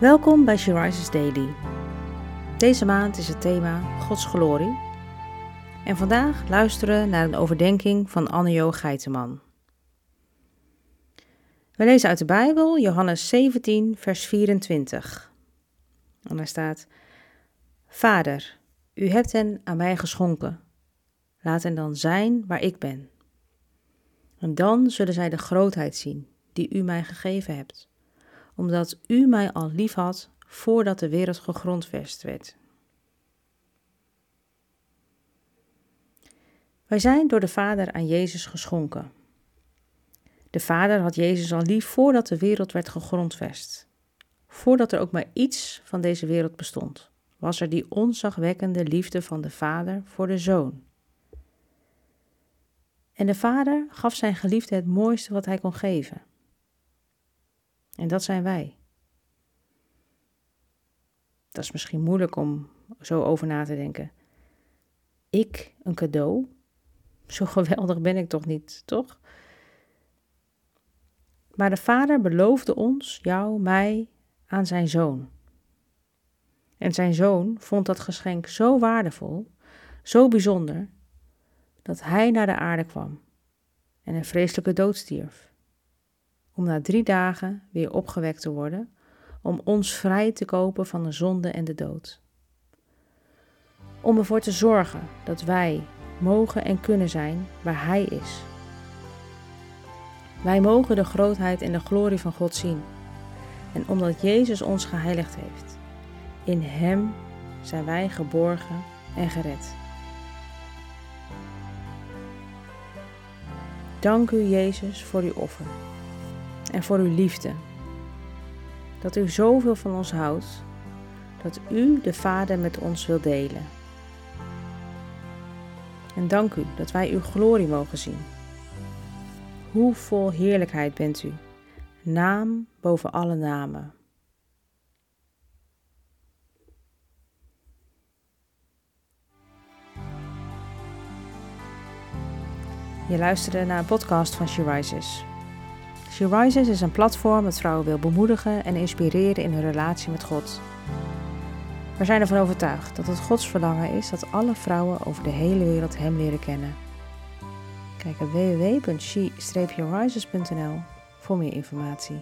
Welkom bij She Daily. Deze maand is het thema Gods glorie. En vandaag luisteren we naar een overdenking van Anne-Jo Geiteman. We lezen uit de Bijbel Johannes 17, vers 24. En daar staat: Vader, u hebt hen aan mij geschonken. Laat hen dan zijn waar ik ben. En dan zullen zij de grootheid zien die u mij gegeven hebt omdat u mij al lief had voordat de wereld gegrondvest werd. Wij zijn door de Vader aan Jezus geschonken. De Vader had Jezus al lief voordat de wereld werd gegrondvest. Voordat er ook maar iets van deze wereld bestond, was er die onzagwekkende liefde van de Vader voor de Zoon. En de Vader gaf zijn geliefde het mooiste wat hij kon geven. En dat zijn wij. Dat is misschien moeilijk om zo over na te denken. Ik een cadeau? Zo geweldig ben ik toch niet, toch? Maar de Vader beloofde ons, jou, mij, aan zijn zoon. En zijn zoon vond dat geschenk zo waardevol, zo bijzonder, dat hij naar de aarde kwam en een vreselijke dood stierf om na drie dagen weer opgewekt te worden, om ons vrij te kopen van de zonde en de dood. Om ervoor te zorgen dat wij mogen en kunnen zijn waar Hij is. Wij mogen de grootheid en de glorie van God zien. En omdat Jezus ons geheiligd heeft, in Hem zijn wij geborgen en gered. Dank u Jezus voor uw offer en voor uw liefde. Dat u zoveel van ons houdt, dat u de Vader met ons wil delen. En dank u dat wij uw glorie mogen zien. Hoe vol heerlijkheid bent u, naam boven alle namen. Je luisterde naar een podcast van She Rises. She Rises is een platform dat vrouwen wil bemoedigen en inspireren in hun relatie met God. We zijn ervan overtuigd dat het Gods verlangen is dat alle vrouwen over de hele wereld Hem leren kennen. Kijk op www.she-rises.nl voor meer informatie.